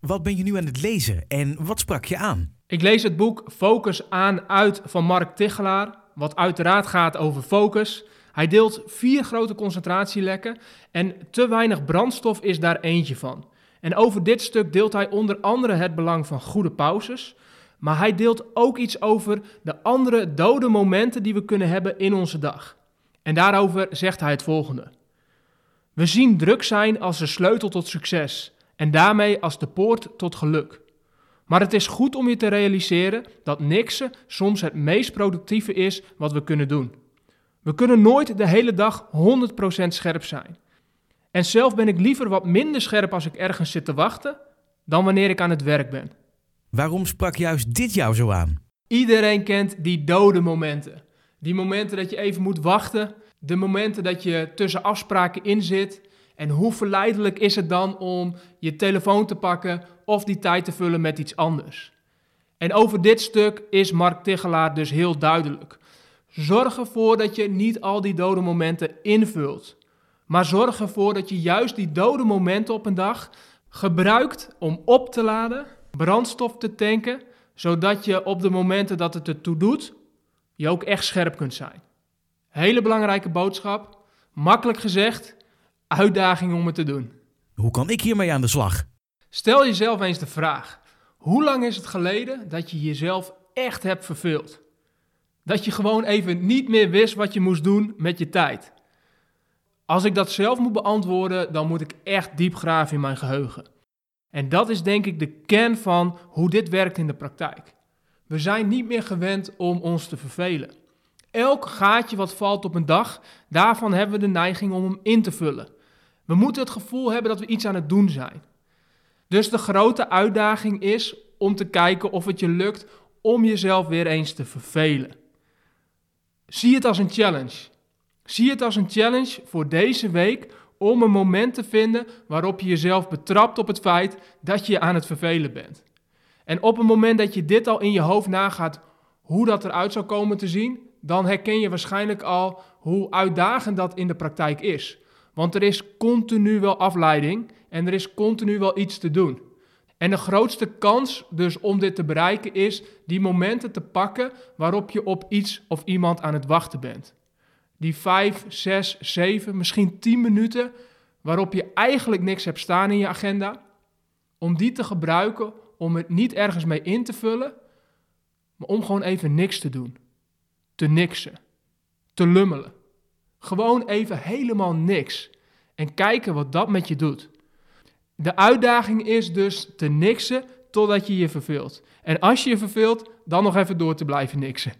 Wat ben je nu aan het lezen en wat sprak je aan? Ik lees het boek Focus aan uit van Mark Tichelaar, wat uiteraard gaat over focus. Hij deelt vier grote concentratielekken en te weinig brandstof is daar eentje van. En over dit stuk deelt hij onder andere het belang van goede pauzes, maar hij deelt ook iets over de andere dode momenten die we kunnen hebben in onze dag. En daarover zegt hij het volgende. We zien druk zijn als de sleutel tot succes en daarmee als de poort tot geluk. Maar het is goed om je te realiseren dat niksen soms het meest productieve is wat we kunnen doen. We kunnen nooit de hele dag 100% scherp zijn. En zelf ben ik liever wat minder scherp als ik ergens zit te wachten, dan wanneer ik aan het werk ben. Waarom sprak juist dit jou zo aan? Iedereen kent die dode momenten. Die momenten dat je even moet wachten, de momenten dat je tussen afspraken in zit. En hoe verleidelijk is het dan om je telefoon te pakken of die tijd te vullen met iets anders? En over dit stuk is Mark Tichelaar dus heel duidelijk. Zorg ervoor dat je niet al die dode momenten invult. Maar zorg ervoor dat je juist die dode momenten op een dag gebruikt om op te laden, brandstof te tanken, zodat je op de momenten dat het ertoe doet, je ook echt scherp kunt zijn. Hele belangrijke boodschap, makkelijk gezegd, uitdaging om het te doen. Hoe kan ik hiermee aan de slag? Stel jezelf eens de vraag: hoe lang is het geleden dat je jezelf echt hebt verveeld? Dat je gewoon even niet meer wist wat je moest doen met je tijd. Als ik dat zelf moet beantwoorden, dan moet ik echt diep graven in mijn geheugen. En dat is denk ik de kern van hoe dit werkt in de praktijk. We zijn niet meer gewend om ons te vervelen. Elk gaatje wat valt op een dag, daarvan hebben we de neiging om hem in te vullen. We moeten het gevoel hebben dat we iets aan het doen zijn. Dus de grote uitdaging is om te kijken of het je lukt om jezelf weer eens te vervelen. Zie het als een challenge. Zie het als een challenge voor deze week om een moment te vinden waarop je jezelf betrapt op het feit dat je aan het vervelen bent. En op het moment dat je dit al in je hoofd nagaat hoe dat eruit zou komen te zien, dan herken je waarschijnlijk al hoe uitdagend dat in de praktijk is. Want er is continu wel afleiding en er is continu wel iets te doen. En de grootste kans dus om dit te bereiken is die momenten te pakken waarop je op iets of iemand aan het wachten bent. Die vijf, zes, zeven, misschien tien minuten waarop je eigenlijk niks hebt staan in je agenda, om die te gebruiken om het niet ergens mee in te vullen, maar om gewoon even niks te doen. Te niksen, te lummelen. Gewoon even helemaal niks. En kijken wat dat met je doet. De uitdaging is dus te niksen totdat je je verveelt. En als je je verveelt, dan nog even door te blijven niksen.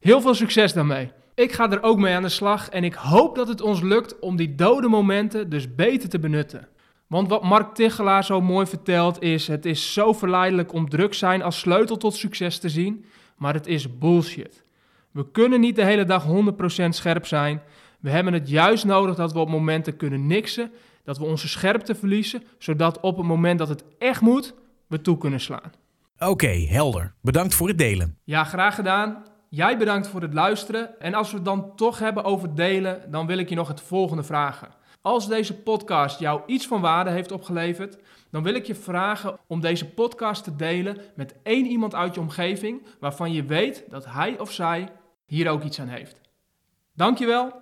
Heel veel succes daarmee. Ik ga er ook mee aan de slag en ik hoop dat het ons lukt om die dode momenten dus beter te benutten. Want wat Mark Tichelaar zo mooi vertelt is: het is zo verleidelijk om druk zijn als sleutel tot succes te zien, maar het is bullshit. We kunnen niet de hele dag 100% scherp zijn. We hebben het juist nodig dat we op momenten kunnen niksen, dat we onze scherpte verliezen, zodat op het moment dat het echt moet, we toe kunnen slaan. Oké, helder. Bedankt voor het delen. Ja, graag gedaan. Jij bedankt voor het luisteren. En als we het dan toch hebben over delen, dan wil ik je nog het volgende vragen. Als deze podcast jou iets van waarde heeft opgeleverd, dan wil ik je vragen om deze podcast te delen met één iemand uit je omgeving waarvan je weet dat hij of zij hier ook iets aan heeft. Dankjewel